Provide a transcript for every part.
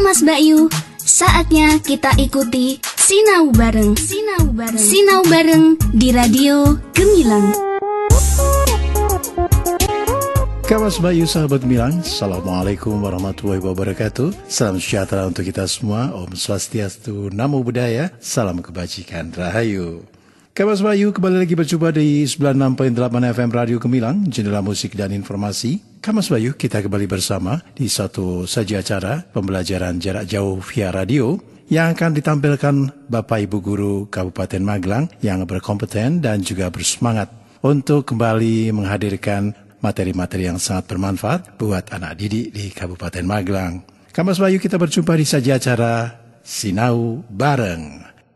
Kang Mas Bayu, saatnya kita ikuti Sinau Bareng. Sinau Bareng. Sinau Bareng di Radio Gemilang. Kamas Bayu sahabat Milang, Assalamualaikum warahmatullahi wabarakatuh Salam sejahtera untuk kita semua Om Swastiastu, Namo Buddhaya Salam kebajikan, Rahayu Kamas Bayu kembali lagi berjumpa di 96.8 FM Radio Gemilang Jendela musik dan informasi Kamas Bayu kita kembali bersama di satu saja acara Pembelajaran jarak jauh via radio yang akan ditampilkan Bapak Ibu Guru Kabupaten Magelang yang berkompeten dan juga bersemangat untuk kembali menghadirkan materi-materi yang sangat bermanfaat buat anak didik di Kabupaten Magelang. Kamas Bayu kita berjumpa di saja acara Sinau Bareng.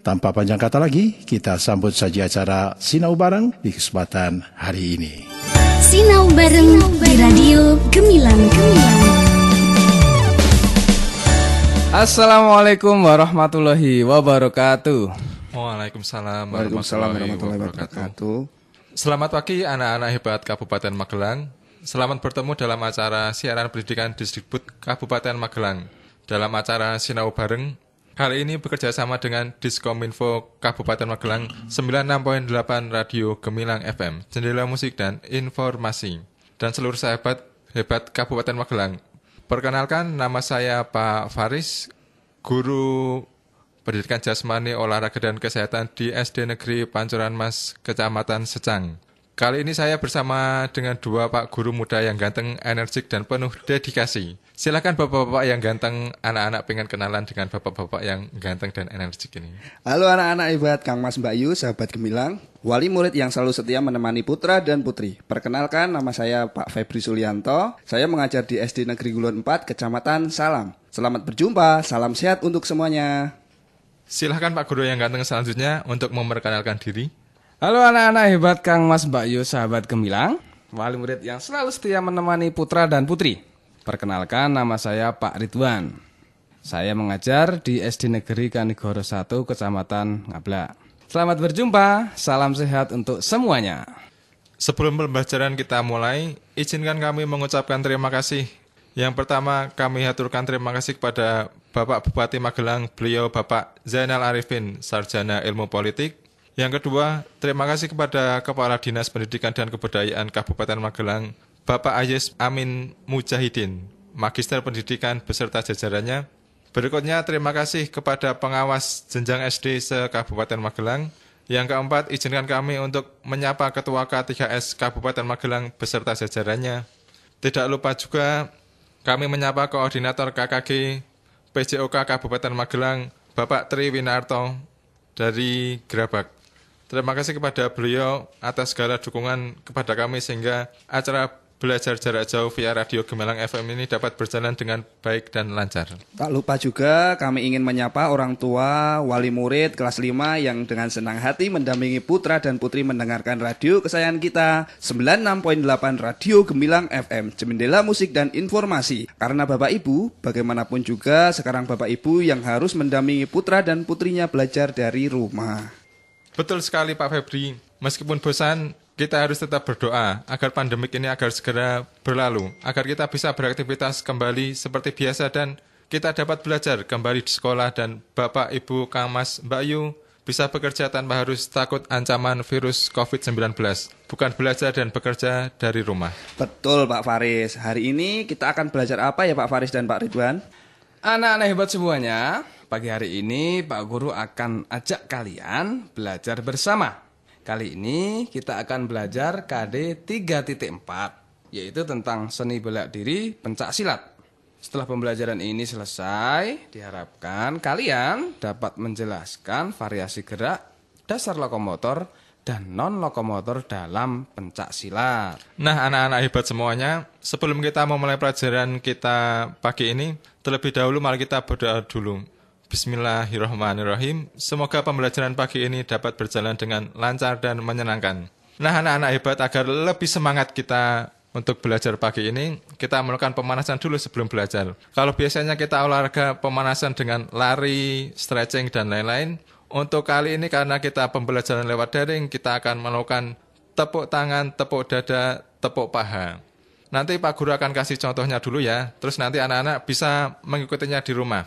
tanpa panjang kata lagi, kita sambut saja acara Sinau Bareng di kesempatan hari ini. Sinau Bareng di Radio Gemilang. Gemilang. Assalamualaikum warahmatullahi wabarakatuh. Waalaikumsalam Waalaikumsalam warahmatullahi wabarakatuh. Selamat pagi anak-anak hebat Kabupaten Magelang. Selamat bertemu dalam acara siaran pendidikan Disdikbud Kabupaten Magelang. Dalam acara Sinau Bareng, kali ini bekerja sama dengan Diskominfo Kabupaten Magelang 96.8 Radio Gemilang FM, Jendela Musik dan Informasi, dan seluruh sahabat hebat Kabupaten Magelang. Perkenalkan, nama saya Pak Faris, guru Pendidikan Jasmani, Olahraga dan Kesehatan di SD Negeri Pancoran Mas, Kecamatan Secang. Kali ini saya bersama dengan dua Pak Guru muda yang ganteng, energik, dan penuh dedikasi. Silakan bapak-bapak yang ganteng, anak-anak pengen kenalan dengan bapak-bapak yang ganteng dan energik ini. Halo anak-anak hebat Kang Mas Mbak Yu, sahabat Gemilang, wali murid yang selalu setia menemani putra dan putri. Perkenalkan nama saya Pak Febri Sulianto. Saya mengajar di SD Negeri Gulon 4, Kecamatan Salam. Selamat berjumpa, salam sehat untuk semuanya. Silahkan Pak Guru yang ganteng selanjutnya untuk memperkenalkan diri. Halo anak-anak hebat Kang Mas Mbak Yu, sahabat Gemilang, wali murid yang selalu setia menemani putra dan putri. Perkenalkan nama saya Pak Ridwan. Saya mengajar di SD Negeri Kanigoro 1, Kecamatan Ngabla. Selamat berjumpa, salam sehat untuk semuanya. Sebelum pembelajaran kita mulai, izinkan kami mengucapkan terima kasih. Yang pertama, kami haturkan terima kasih kepada Bapak Bupati Magelang, beliau Bapak Zainal Arifin, Sarjana Ilmu Politik. Yang kedua, terima kasih kepada Kepala Dinas Pendidikan dan Kebudayaan Kabupaten Magelang, Bapak Ayes Amin Mujahidin, Magister Pendidikan beserta jajarannya. Berikutnya, terima kasih kepada pengawas jenjang SD se-Kabupaten Magelang. Yang keempat, izinkan kami untuk menyapa Ketua K3S Kabupaten Magelang beserta jajarannya. Tidak lupa juga kami menyapa Koordinator KKG PJOK Kabupaten Magelang, Bapak Tri Winarto dari Gerabak. Terima kasih kepada beliau atas segala dukungan kepada kami sehingga acara belajar jarak jauh via Radio Gemilang FM ini dapat berjalan dengan baik dan lancar. Tak lupa juga kami ingin menyapa orang tua, wali murid kelas 5 yang dengan senang hati mendampingi putra dan putri mendengarkan radio kesayangan kita 96.8 Radio Gemilang FM, Jendela Musik dan Informasi. Karena Bapak Ibu, bagaimanapun juga sekarang Bapak Ibu yang harus mendampingi putra dan putrinya belajar dari rumah. Betul sekali Pak Febri, meskipun bosan, kita harus tetap berdoa agar pandemik ini agar segera berlalu, agar kita bisa beraktivitas kembali seperti biasa dan kita dapat belajar kembali di sekolah dan Bapak, Ibu, Kang Mas, Mbak Yu bisa bekerja tanpa harus takut ancaman virus COVID-19, bukan belajar dan bekerja dari rumah. Betul Pak Faris, hari ini kita akan belajar apa ya Pak Faris dan Pak Ridwan? Anak-anak hebat semuanya, pagi hari ini Pak Guru akan ajak kalian belajar bersama. Kali ini kita akan belajar KD 3.4, yaitu tentang seni bela diri pencak silat. Setelah pembelajaran ini selesai, diharapkan kalian dapat menjelaskan variasi gerak, dasar lokomotor, dan non lokomotor dalam pencak silat. Nah, anak-anak hebat semuanya, sebelum kita memulai pelajaran kita pagi ini, terlebih dahulu mari kita berdoa dulu. Bismillahirrahmanirrahim. Semoga pembelajaran pagi ini dapat berjalan dengan lancar dan menyenangkan. Nah, anak-anak hebat agar lebih semangat kita untuk belajar pagi ini, kita melakukan pemanasan dulu sebelum belajar. Kalau biasanya kita olahraga pemanasan dengan lari, stretching, dan lain-lain, untuk kali ini karena kita pembelajaran lewat daring, kita akan melakukan tepuk tangan, tepuk dada, tepuk paha. Nanti Pak Guru akan kasih contohnya dulu ya, terus nanti anak-anak bisa mengikutinya di rumah.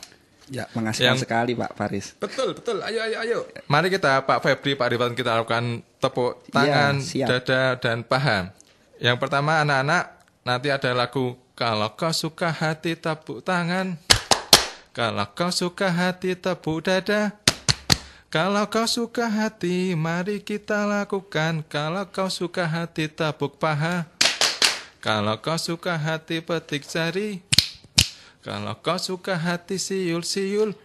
Ya, mengasihkan Yang- sekali Pak Faris. Betul, betul. Ayo, ayo, ayo. Mari kita Pak Febri, Pak Ridwan kita lakukan tepuk tangan, siap. dada, dan paha. Yang pertama anak-anak nanti ada lagu Kalau kau suka hati tepuk tangan Kalau kau suka hati tepuk dada Kalau kau suka hati mari kita lakukan Kalau kau suka hati tepuk paha Kalau kau suka hati petik jari Kalau kau suka hati siul-siul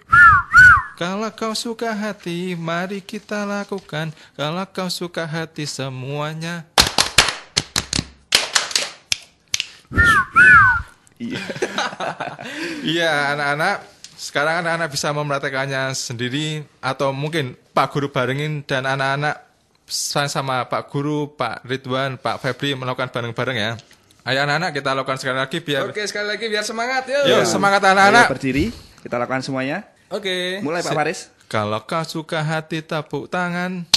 kalau kau suka hati, mari kita lakukan. Kalau kau suka hati semuanya. Iya, anak-anak. Sekarang anak-anak bisa mempraktekannya sendiri atau mungkin Pak Guru barengin dan anak-anak sama Pak Guru, Pak Ridwan, Pak Febri melakukan bareng-bareng ya. Ayo anak-anak kita lakukan sekali lagi biar Oke, sekali lagi biar semangat yuk. Yuk, semangat Ayo anak-anak. berdiri, kita lakukan semuanya. Oke. Mulai Pak Faris. Kalau kau suka hati tepuk tangan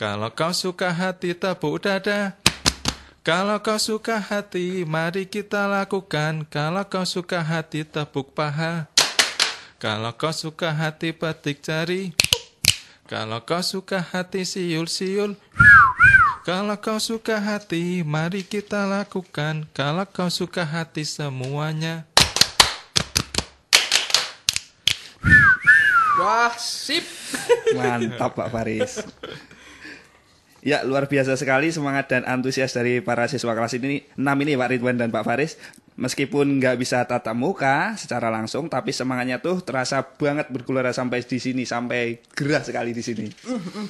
Kalau kau suka hati tepuk dada Kalau kau suka hati mari kita lakukan Kalau kau suka hati tepuk paha Kalau kau suka hati petik jari Kalau kau suka hati siul-siul Kalau kau suka hati mari kita lakukan Kalau kau suka hati semuanya Wah, sip. Mantap Pak Faris. Ya, luar biasa sekali semangat dan antusias dari para siswa kelas ini 6 ini Pak Ridwan dan Pak Faris. Meskipun nggak bisa tatap muka secara langsung, tapi semangatnya tuh terasa banget bergelora sampai di sini, sampai gerah sekali di sini.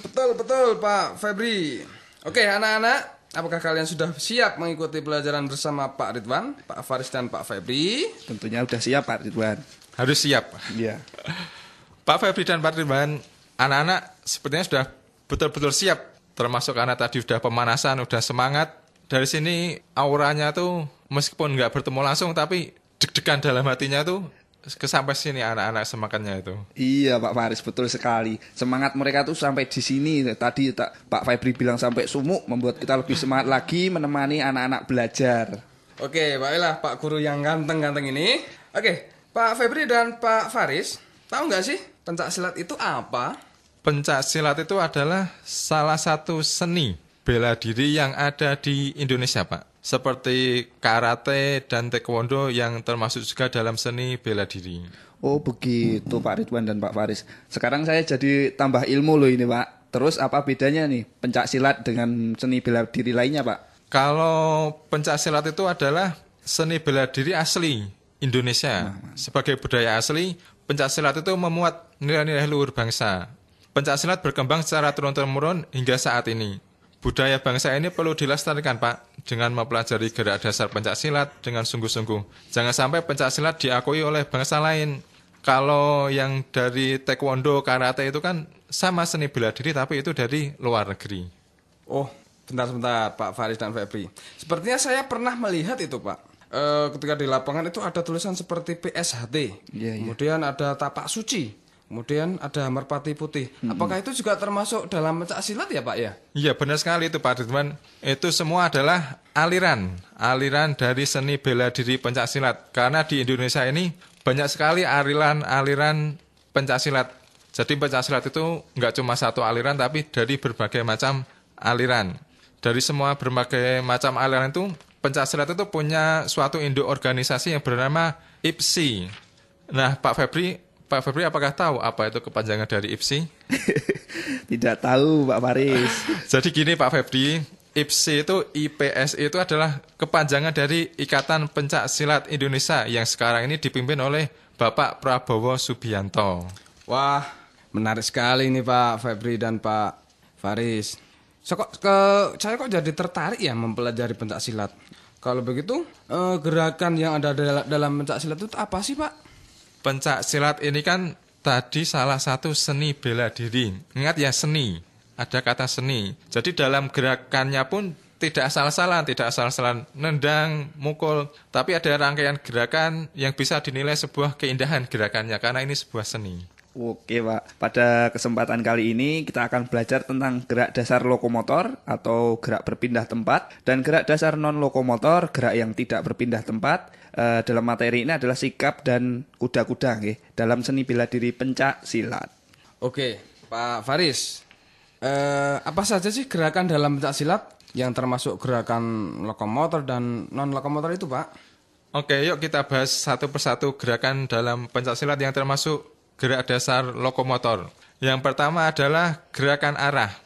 betul, betul, Pak Febri. Oke, anak-anak, apakah kalian sudah siap mengikuti pelajaran bersama Pak Ridwan, Pak Faris dan Pak Febri? Tentunya udah siap Pak Ridwan. Harus siap Iya. Pak Febri dan Pak Ridwan, anak-anak sepertinya sudah betul-betul siap. Termasuk anak tadi sudah pemanasan, sudah semangat. Dari sini auranya tuh meskipun nggak bertemu langsung, tapi deg-degan dalam hatinya tuh kesampai sini anak-anak semangatnya itu. Iya Pak Faris betul sekali. Semangat mereka tuh sampai di sini. Tadi tak, Pak Febri bilang sampai sumuk membuat kita lebih semangat lagi menemani anak-anak belajar. Oke, baiklah Pak Guru yang ganteng-ganteng ini. Oke, Pak Febri dan Pak Faris, tahu nggak sih pencak silat itu apa? Pencak silat itu adalah salah satu seni bela diri yang ada di Indonesia, Pak. Seperti karate dan taekwondo yang termasuk juga dalam seni bela diri. Oh begitu Pak Ridwan dan Pak Faris. Sekarang saya jadi tambah ilmu loh ini Pak. Terus apa bedanya nih pencak silat dengan seni bela diri lainnya Pak? Kalau pencak silat itu adalah seni bela diri asli Indonesia. Sebagai budaya asli, pencak silat itu memuat nilai-nilai luhur bangsa. Pencak silat berkembang secara turun-temurun hingga saat ini. Budaya bangsa ini perlu dilestarikan, Pak, dengan mempelajari gerak dasar pencak silat dengan sungguh-sungguh. Jangan sampai pencak silat diakui oleh bangsa lain. Kalau yang dari taekwondo, karate itu kan sama seni bela diri, tapi itu dari luar negeri. Oh, bentar-bentar Pak Faris dan Febri. Sepertinya saya pernah melihat itu Pak. Eh, ketika di lapangan itu ada tulisan seperti PSHT. Iya, iya. Kemudian ada tapak suci. Kemudian ada merpati putih. Apakah itu juga termasuk dalam pencak silat ya Pak ya? Iya benar sekali itu Pak Ridwan. Itu semua adalah aliran, aliran dari seni bela diri pencak silat. Karena di Indonesia ini banyak sekali aliran-aliran pencak silat. Jadi pencak silat itu nggak cuma satu aliran, tapi dari berbagai macam aliran. Dari semua berbagai macam aliran itu, pencak silat itu punya suatu induk organisasi yang bernama IPSI. Nah, Pak Febri, Pak Febri apakah tahu apa itu kepanjangan dari IPSI? Tidak tahu Pak Faris. Jadi gini Pak Febri, IPSI itu IPSI itu adalah kepanjangan dari Ikatan Pencak Silat Indonesia yang sekarang ini dipimpin oleh Bapak Prabowo Subianto. Wah, menarik sekali ini Pak Febri dan Pak Faris. So, kok ke saya kok jadi tertarik ya mempelajari pencak silat. Kalau begitu, eh, gerakan yang ada dal- dalam pencak silat itu apa sih, Pak? Pencak silat ini kan tadi salah satu seni bela diri. Ingat ya seni, ada kata seni. Jadi dalam gerakannya pun tidak asal-asalan, tidak asal-asalan nendang, mukul, tapi ada rangkaian gerakan yang bisa dinilai sebuah keindahan gerakannya karena ini sebuah seni. Oke Pak, pada kesempatan kali ini kita akan belajar tentang gerak dasar lokomotor atau gerak berpindah tempat dan gerak dasar non lokomotor, gerak yang tidak berpindah tempat. Eh, dalam materi ini adalah sikap dan kuda-kuda nggih, dalam seni bela diri pencak silat. Oke, Pak Faris. Eh, apa saja sih gerakan dalam pencak silat yang termasuk gerakan lokomotor dan non lokomotor itu, Pak? Oke, yuk kita bahas satu persatu gerakan dalam pencak silat yang termasuk gerak dasar lokomotor. Yang pertama adalah gerakan arah.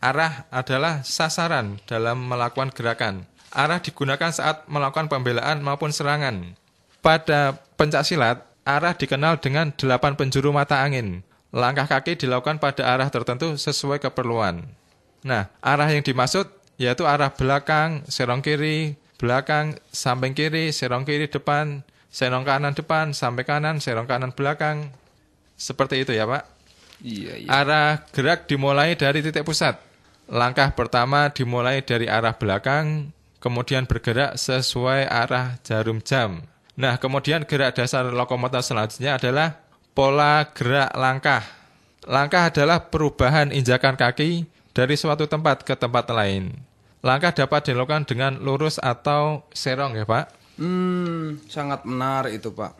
Arah adalah sasaran dalam melakukan gerakan. Arah digunakan saat melakukan pembelaan maupun serangan. Pada pencak silat, arah dikenal dengan delapan penjuru mata angin. Langkah kaki dilakukan pada arah tertentu sesuai keperluan. Nah, arah yang dimaksud yaitu arah belakang, serong kiri, belakang, samping kiri, serong kiri depan, serong kanan depan, sampai kanan, serong kanan belakang. Seperti itu ya Pak. Iya, iya. Arah gerak dimulai dari titik pusat. Langkah pertama dimulai dari arah belakang, kemudian bergerak sesuai arah jarum jam. Nah, kemudian gerak dasar lokomotor selanjutnya adalah pola gerak langkah. Langkah adalah perubahan injakan kaki dari suatu tempat ke tempat lain. Langkah dapat dilakukan dengan lurus atau serong ya Pak. Hmm, sangat menarik itu, Pak.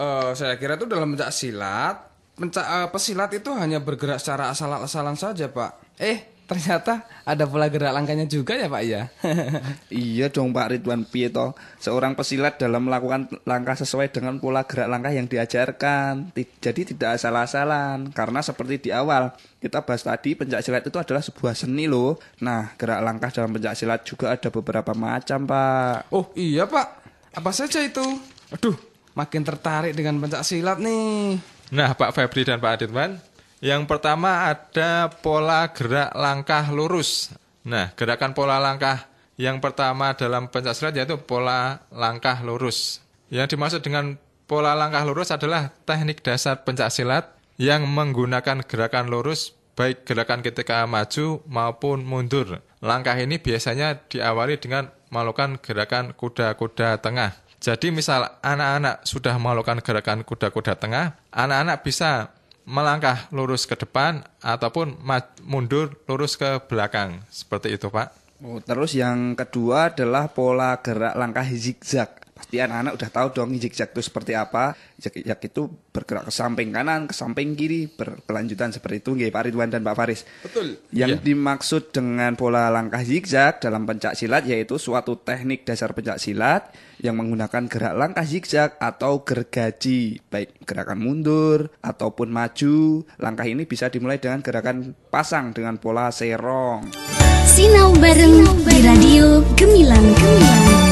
Eh, saya kira itu dalam pencak silat, pencak eh, pesilat itu hanya bergerak secara asal-asalan saja, Pak. Eh, ternyata ada pola gerak langkahnya juga ya, Pak ya. Iya dong Pak Ridwan Pieto. Seorang pesilat dalam melakukan langkah sesuai dengan pola gerak langkah yang diajarkan. Jadi tidak asal-asalan. Karena seperti di awal kita bahas tadi pencak silat itu adalah sebuah seni loh. Nah gerak langkah dalam pencak silat juga ada beberapa macam Pak. oh, iya, Pak. Apa saja itu? Aduh, makin tertarik dengan pencak silat nih. Nah, Pak Febri dan Pak Aditman, yang pertama ada pola gerak langkah lurus. Nah, gerakan pola langkah yang pertama dalam pencaksilat yaitu pola langkah lurus. Yang dimaksud dengan pola langkah lurus adalah teknik dasar pencaksilat yang menggunakan gerakan lurus baik gerakan ketika maju maupun mundur. Langkah ini biasanya diawali dengan melakukan gerakan kuda-kuda tengah. Jadi misal anak-anak sudah melakukan gerakan kuda-kuda tengah, anak-anak bisa melangkah lurus ke depan ataupun mundur lurus ke belakang. Seperti itu, Pak. Oh, terus yang kedua adalah pola gerak langkah zigzag. Pasti anak-anak udah tahu dong zigzag itu seperti apa. Zigzag itu bergerak ke samping kanan, ke samping kiri, berkelanjutan seperti itu nggih Pak Ridwan dan Pak Faris. Betul. Yang Iya. dimaksud dengan pola langkah zigzag dalam pencak silat yaitu suatu teknik dasar pencak silat yang menggunakan gerak langkah zigzag atau gergaji, baik gerakan mundur ataupun maju. Langkah ini bisa dimulai dengan gerakan pasang dengan pola serong. Sinau bareng di Radio Gemilang Gemilang.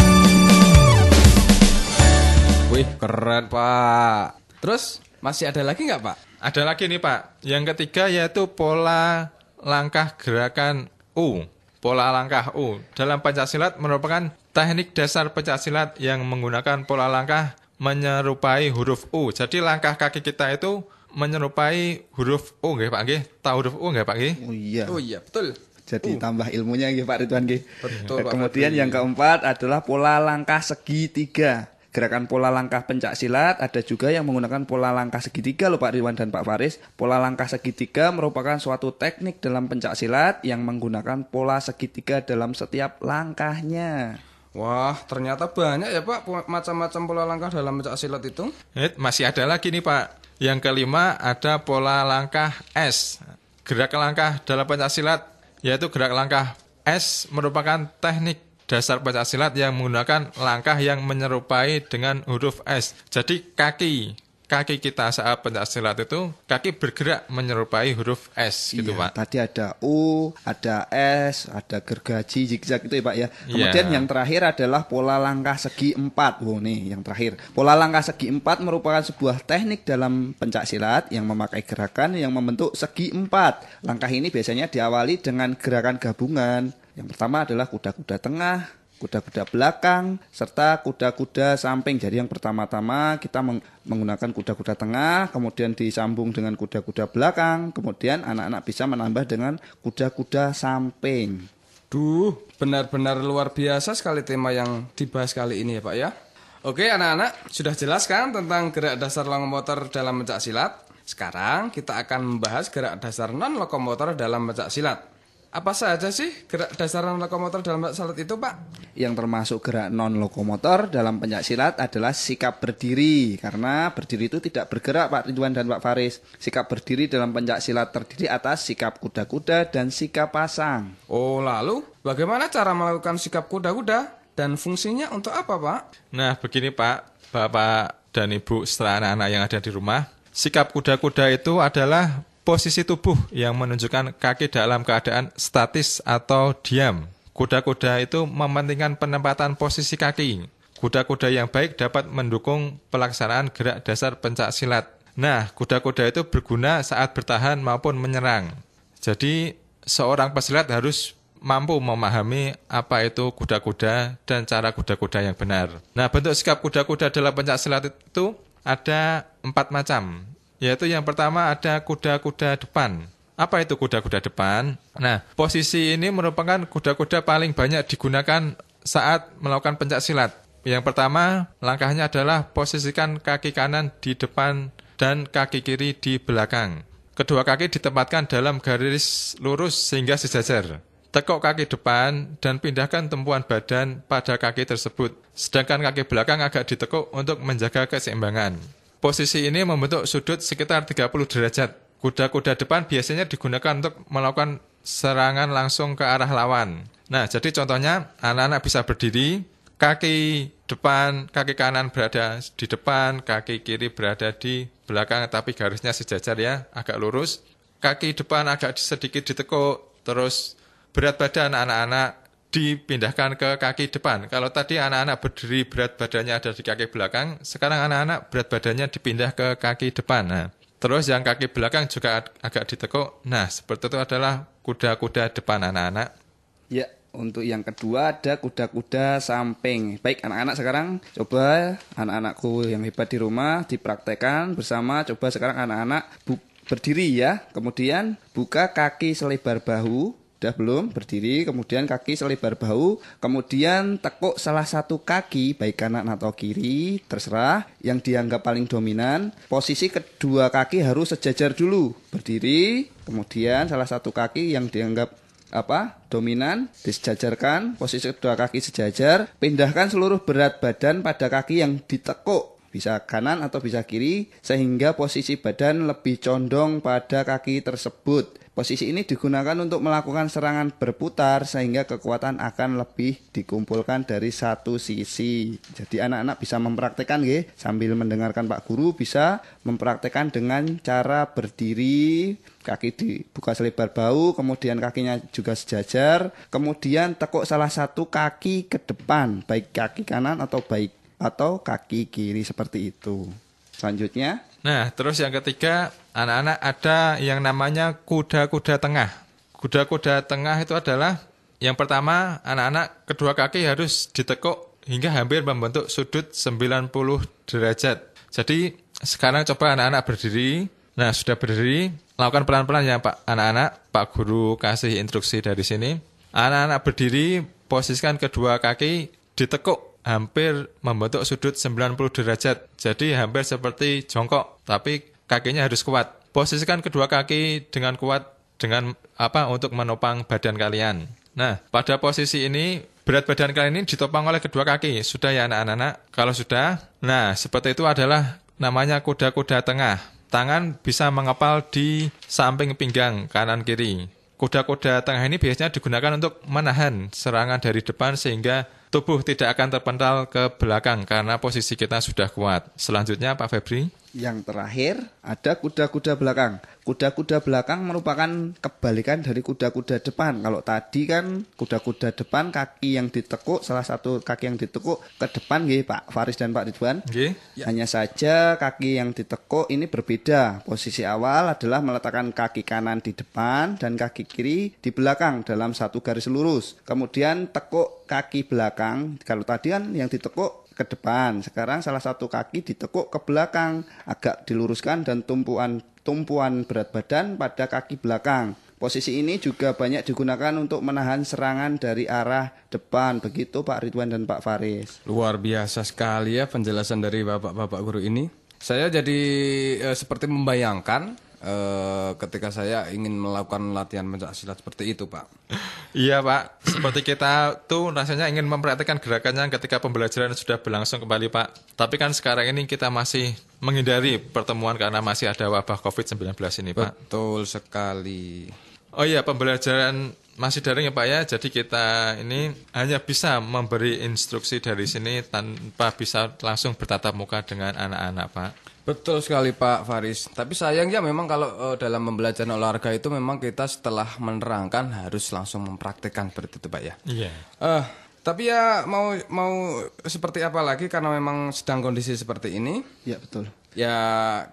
Wih, keren, Pak. Terus, masih ada lagi nggak, Pak? Ada lagi nih, Pak. Yang ketiga yaitu pola langkah gerakan U. Pola langkah U dalam pencaksilat merupakan teknik dasar pencaksilat yang menggunakan pola langkah menyerupai huruf U. Jadi langkah kaki kita itu menyerupai huruf U, nggih Pak nggih? Tahu huruf U nggih Pak nggih? Oh iya. Oh iya, betul. Jadi tambah ilmunya nggih Pak Ridwan nggih. Betul, Pak Kemudian yang keempat adalah pola langkah segitiga. Gerakan pola langkah pencak silat ada juga yang menggunakan pola langkah segitiga loh Pak Ridwan dan Pak Faris. Pola langkah segitiga merupakan suatu teknik dalam pencak silat yang menggunakan pola segitiga dalam setiap langkahnya. Wah, ternyata banyak ya, Pak, macam-macam pola langkah dalam pencak silat itu. Eh, masih ada lagi nih Pak. Yang kelima ada pola langkah S. Gerak langkah dalam pencaksilat yaitu gerak langkah S merupakan teknik dasar pencaksilat yang menggunakan langkah yang menyerupai dengan huruf S. Jadi kaki kaki kita saat pencak silat itu kaki bergerak menyerupai huruf S gitu Iya, Pak. Tadi ada U, ada S, ada gergaji, zigzag itu ya Pak ya. Kemudian Iya. yang terakhir adalah pola langkah segi empat. Oh nih yang terakhir. Pola langkah segi empat merupakan sebuah teknik dalam pencak silat yang memakai gerakan yang membentuk segi empat. Langkah ini biasanya diawali dengan gerakan gabungan. Yang pertama adalah kuda-kuda tengah, kuda-kuda belakang, serta kuda-kuda samping. Jadi yang pertama-tama kita meng- menggunakan kuda-kuda tengah, kemudian disambung dengan kuda-kuda belakang, kemudian anak-anak bisa menambah dengan kuda-kuda samping. Duh, benar-benar luar biasa sekali tema yang dibahas kali ini ya Pak ya. Oke anak-anak, sudah jelas kan tentang gerak dasar lokomotor dalam pencak silat? Sekarang kita akan membahas gerak dasar non lokomotor dalam pencak silat. Apa saja sih gerak dasar non lokomotor dalam silat itu Pak? Yang termasuk gerak non lokomotor dalam pencak silat adalah sikap berdiri karena berdiri itu tidak bergerak Pak Ridwan dan Pak Faris. Sikap berdiri dalam pencak silat terdiri atas sikap kuda-kuda dan sikap pasang. Oh lalu, bagaimana cara melakukan sikap kuda-kuda dan fungsinya untuk apa Pak? Nah, begini Pak, Bapak dan Ibu setelah anak-anak yang ada di rumah, sikap kuda-kuda itu adalah posisi tubuh yang menunjukkan kaki dalam keadaan statis atau diam. Kuda-kuda itu mementingkan penempatan posisi kaki. Kuda-kuda yang baik dapat mendukung pelaksanaan gerak dasar pencak silat. Nah, kuda-kuda itu berguna saat bertahan maupun menyerang. Jadi, seorang pesilat harus mampu memahami apa itu kuda-kuda dan cara kuda-kuda yang benar. Nah, bentuk sikap kuda-kuda dalam pencak silat itu ada empat macam. Yaitu yang pertama ada kuda-kuda depan. Apa itu kuda-kuda depan? Nah, posisi ini merupakan kuda-kuda paling banyak digunakan saat melakukan pencak silat. Yang pertama, langkahnya adalah posisikan kaki kanan di depan dan kaki kiri di belakang. Kedua kaki ditempatkan dalam garis lurus sehingga sejajar. Tekuk kaki depan dan pindahkan tumpuan badan pada kaki tersebut. Sedangkan kaki belakang agak ditekuk untuk menjaga keseimbangan. Posisi ini membentuk sudut sekitar 30 derajat. Kuda-kuda depan biasanya digunakan untuk melakukan serangan langsung ke arah lawan. Nah, jadi contohnya anak-anak bisa berdiri, kaki depan, kaki kanan berada di depan, kaki kiri berada di belakang, tapi garisnya sejajar ya, agak lurus. Kaki depan agak sedikit ditekuk, terus berat badan anak-anak dipindahkan ke kaki depan. Kalau tadi anak-anak berdiri berat badannya ada di kaki belakang, sekarang anak-anak berat badannya dipindah ke kaki depan. Nah, terus yang kaki belakang juga ag- agak ditekuk. Nah, seperti itu adalah kuda-kuda depan anak-anak. Ya, untuk yang kedua ada kuda-kuda samping. Baik anak-anak sekarang coba anak-anakku yang hebat di rumah dipraktekkan bersama. Coba sekarang anak-anak berdiri ya. Kemudian buka kaki selebar bahu. Udah belum? Berdiri, kemudian kaki selebar bahu, kemudian tekuk salah satu kaki, baik kanan atau kiri, terserah, yang dianggap paling dominan. Posisi kedua kaki harus sejajar dulu. Berdiri, kemudian salah satu kaki yang dianggap apa dominan disejajarkan posisi kedua kaki sejajar pindahkan seluruh berat badan pada kaki yang ditekuk bisa kanan atau bisa kiri sehingga posisi badan lebih condong pada kaki tersebut posisi ini digunakan untuk melakukan serangan berputar sehingga kekuatan akan lebih dikumpulkan dari satu sisi jadi anak-anak bisa mempraktekkan nggih sambil mendengarkan Pak Guru bisa mempraktekkan dengan cara berdiri kaki dibuka selebar bau, kemudian kakinya juga sejajar, kemudian tekuk salah satu kaki ke depan, baik kaki kanan atau baik atau kaki kiri seperti itu. Selanjutnya, Nah, terus yang ketiga, anak-anak ada yang namanya kuda-kuda tengah. Kuda-kuda tengah itu adalah yang pertama, anak-anak kedua kaki harus ditekuk hingga hampir membentuk sudut 90 derajat. Jadi, sekarang coba anak-anak berdiri. Nah, sudah berdiri, lakukan pelan-pelan ya Pak anak-anak. Pak Guru kasih instruksi dari sini. Anak-anak berdiri, posisikan kedua kaki ditekuk hampir membentuk sudut 90 derajat. Jadi hampir seperti jongkok, tapi kakinya harus kuat. Posisikan kedua kaki dengan kuat dengan apa untuk menopang badan kalian. Nah, pada posisi ini berat badan kalian ini ditopang oleh kedua kaki. Sudah ya anak-anak? Kalau sudah, nah seperti itu adalah namanya kuda-kuda tengah. Tangan bisa mengepal di samping pinggang kanan kiri. Kuda-kuda tengah ini biasanya digunakan untuk menahan serangan dari depan sehingga tubuh tidak akan terpental ke belakang karena posisi kita sudah kuat. Selanjutnya Pak Febri. Yang terakhir ada kuda-kuda belakang. Kuda-kuda belakang merupakan kebalikan dari kuda-kuda depan. Kalau tadi kan kuda-kuda depan kaki yang ditekuk, salah satu kaki yang ditekuk ke depan nggih Pak Faris dan Pak Ridwan. Nggih. Hanya saja kaki yang ditekuk ini berbeda. Posisi awal adalah meletakkan kaki kanan di depan dan kaki kiri di belakang dalam satu garis lurus. Kemudian tekuk kaki belakang. Kalau tadi kan yang ditekuk ke depan. Sekarang salah satu kaki ditekuk ke belakang, agak diluruskan dan tumpuan tumpuan berat badan pada kaki belakang. Posisi ini juga banyak digunakan untuk menahan serangan dari arah depan. Begitu Pak Ridwan dan Pak Faris. Luar biasa sekali ya penjelasan dari bapak-bapak guru ini. Saya jadi eh, seperti membayangkan eh, ketika saya ingin melakukan latihan pencak silat seperti itu, Pak. Iya Pak, seperti kita tuh rasanya ingin memperhatikan gerakannya ketika pembelajaran sudah berlangsung kembali Pak. Tapi kan sekarang ini kita masih menghindari pertemuan karena masih ada wabah COVID-19 ini Pak. Betul sekali. Oh iya, pembelajaran masih daring ya Pak ya. Jadi kita ini hanya bisa memberi instruksi dari sini tanpa bisa langsung bertatap muka dengan anak-anak Pak. Betul sekali Pak Faris. Tapi sayangnya memang kalau eh, dalam pembelajaran olahraga itu memang kita setelah menerangkan harus langsung mempraktekkan seperti itu Pak ya. Iya. Eh, tapi ya mau mau seperti apa lagi karena memang sedang kondisi seperti ini. Ya betul. Ya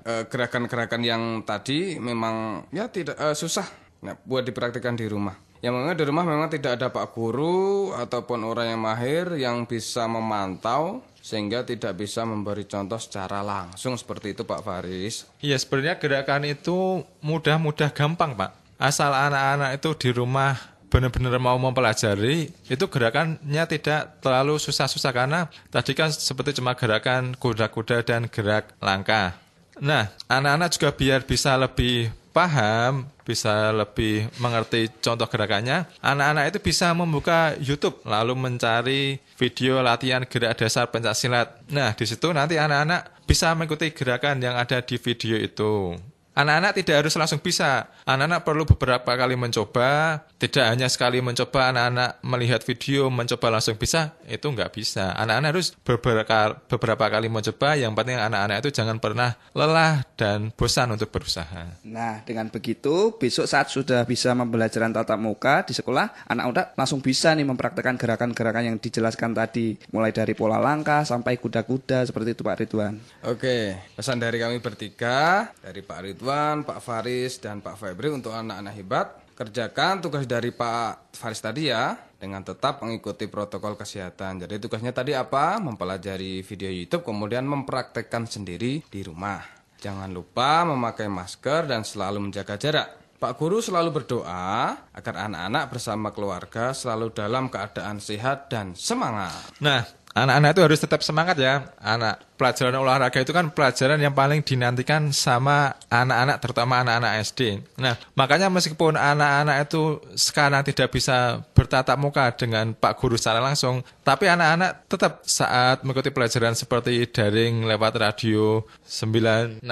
eh, gerakan-gerakan yang tadi memang ya tidak eh, susah nah, buat dipraktikkan di rumah. Yang memang di rumah memang tidak ada pak guru ataupun orang yang mahir yang bisa memantau sehingga tidak bisa memberi contoh secara langsung seperti itu Pak Faris. Iya, sebenarnya gerakan itu mudah-mudah gampang, Pak. Asal anak-anak itu di rumah benar-benar mau mempelajari, itu gerakannya tidak terlalu susah-susah karena tadi kan seperti cuma gerakan kuda-kuda dan gerak langkah. Nah, anak-anak juga biar bisa lebih paham, bisa lebih mengerti contoh gerakannya, anak-anak itu bisa membuka YouTube lalu mencari video latihan gerak dasar pencak silat. Nah, di situ nanti anak-anak bisa mengikuti gerakan yang ada di video itu. Anak-anak tidak harus langsung bisa. Anak-anak perlu beberapa kali mencoba. Tidak hanya sekali mencoba, anak-anak melihat video, mencoba langsung bisa. Itu nggak bisa. Anak-anak harus beberapa, beberapa kali mencoba. Yang penting anak-anak itu jangan pernah lelah dan bosan untuk berusaha. Nah, dengan begitu, besok saat sudah bisa pembelajaran tatap muka di sekolah, anak-anak langsung bisa nih mempraktekkan gerakan-gerakan yang dijelaskan tadi. Mulai dari pola langkah sampai kuda-kuda, seperti itu Pak Ridwan. Oke, pesan dari kami bertiga, dari Pak Ridwan, Pak Faris, dan Pak Febri untuk anak-anak hebat. Kerjakan tugas dari Pak Faris tadi ya, dengan tetap mengikuti protokol kesehatan. Jadi tugasnya tadi apa? Mempelajari video YouTube, kemudian mempraktekkan sendiri di rumah. Jangan lupa memakai masker dan selalu menjaga jarak. Pak Guru selalu berdoa agar anak-anak bersama keluarga selalu dalam keadaan sehat dan semangat. Nah, anak-anak itu harus tetap semangat ya. Anak pelajaran olahraga itu kan pelajaran yang paling dinantikan sama anak-anak terutama anak-anak SD. Nah, makanya meskipun anak-anak itu sekarang tidak bisa bertatap muka dengan Pak Guru secara langsung, tapi anak-anak tetap saat mengikuti pelajaran seperti daring lewat radio 96.8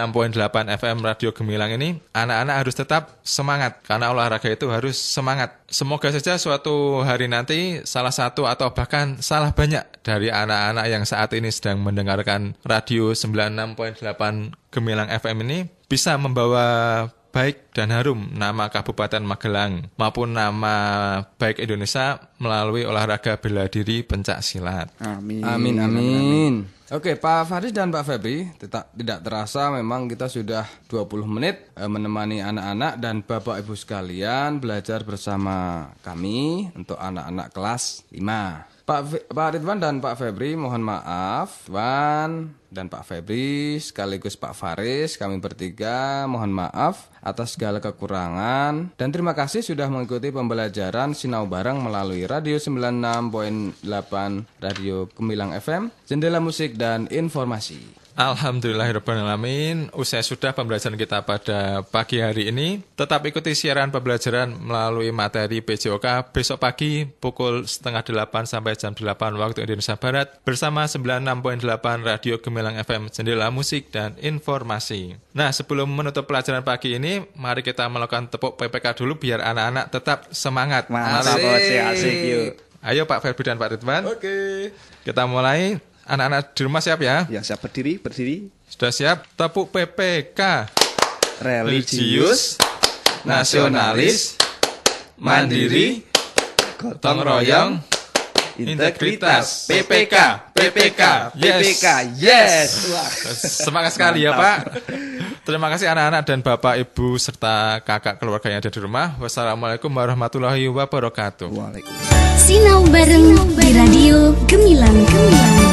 FM Radio Gemilang ini, anak-anak harus tetap semangat karena olahraga itu harus semangat. Semoga saja suatu hari nanti salah satu atau bahkan salah banyak dari anak-anak yang saat ini sedang mendengarkan radio 96.8 Gemilang FM ini bisa membawa baik dan harum nama Kabupaten Magelang maupun nama baik Indonesia melalui olahraga bela diri pencak silat. Amin. Amin amin. Oke, Pak Faris dan Pak Febri, tidak, tidak terasa memang kita sudah 20 menit eh, menemani anak-anak dan Bapak Ibu sekalian belajar bersama kami untuk anak-anak kelas 5. Pak, Pak Ridwan dan Pak Febri mohon maaf Ridwan dan Pak Febri sekaligus Pak Faris kami bertiga mohon maaf atas segala kekurangan. Dan terima kasih sudah mengikuti pembelajaran Sinau Bareng melalui Radio 96.8 Radio Gemilang FM Jendela Musik dan Informasi Alhamdulillahirrahmanirrahim Usai sudah pembelajaran kita pada pagi hari ini Tetap ikuti siaran pembelajaran melalui materi PJOK Besok pagi pukul setengah delapan sampai jam 8 waktu Indonesia Barat Bersama 96.8 Radio Gemilang FM Jendela Musik dan Informasi Nah sebelum menutup pelajaran pagi ini Mari kita melakukan tepuk PPK dulu Biar anak-anak tetap semangat Asik. Bos. asik yuk. Ayo Pak Ferbi dan Pak Ridwan Oke Kita mulai Anak-anak di rumah siap ya? Ya, siap berdiri, berdiri. Sudah siap? Tepuk PPK. Religius, nasionalis, mandiri, gotong royong, integritas. PPK, PPK, yes. PPK, yes. Wah. Semangat sekali ya Pak. Terima kasih anak-anak dan Bapak, Ibu, serta kakak keluarga yang ada di rumah. Wassalamualaikum warahmatullahi wabarakatuh. Waalaikumsalam. Sinau bareng di Radio Gemilang Gemilang.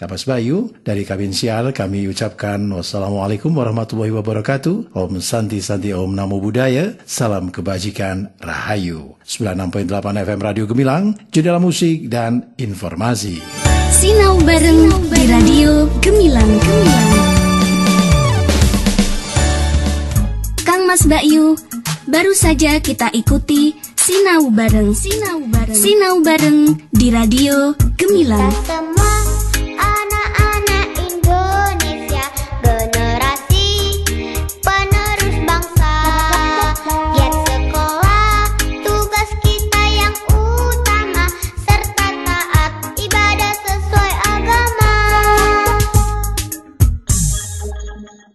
Kapas Bayu, dari Kabinsial kami ucapkan wassalamualaikum warahmatullahi wabarakatuh. Om Santi Santi Om Namo Buddhaya. Salam kebajikan Rahayu. 96.8 FM Radio Gemilang, jendela musik dan informasi. Sinau bareng di Radio Gemilang Gemilang. Kang Mas Bayu, baru saja kita ikuti Sinau bareng Sinau bareng Sinau bareng di Radio Gemilang. Kita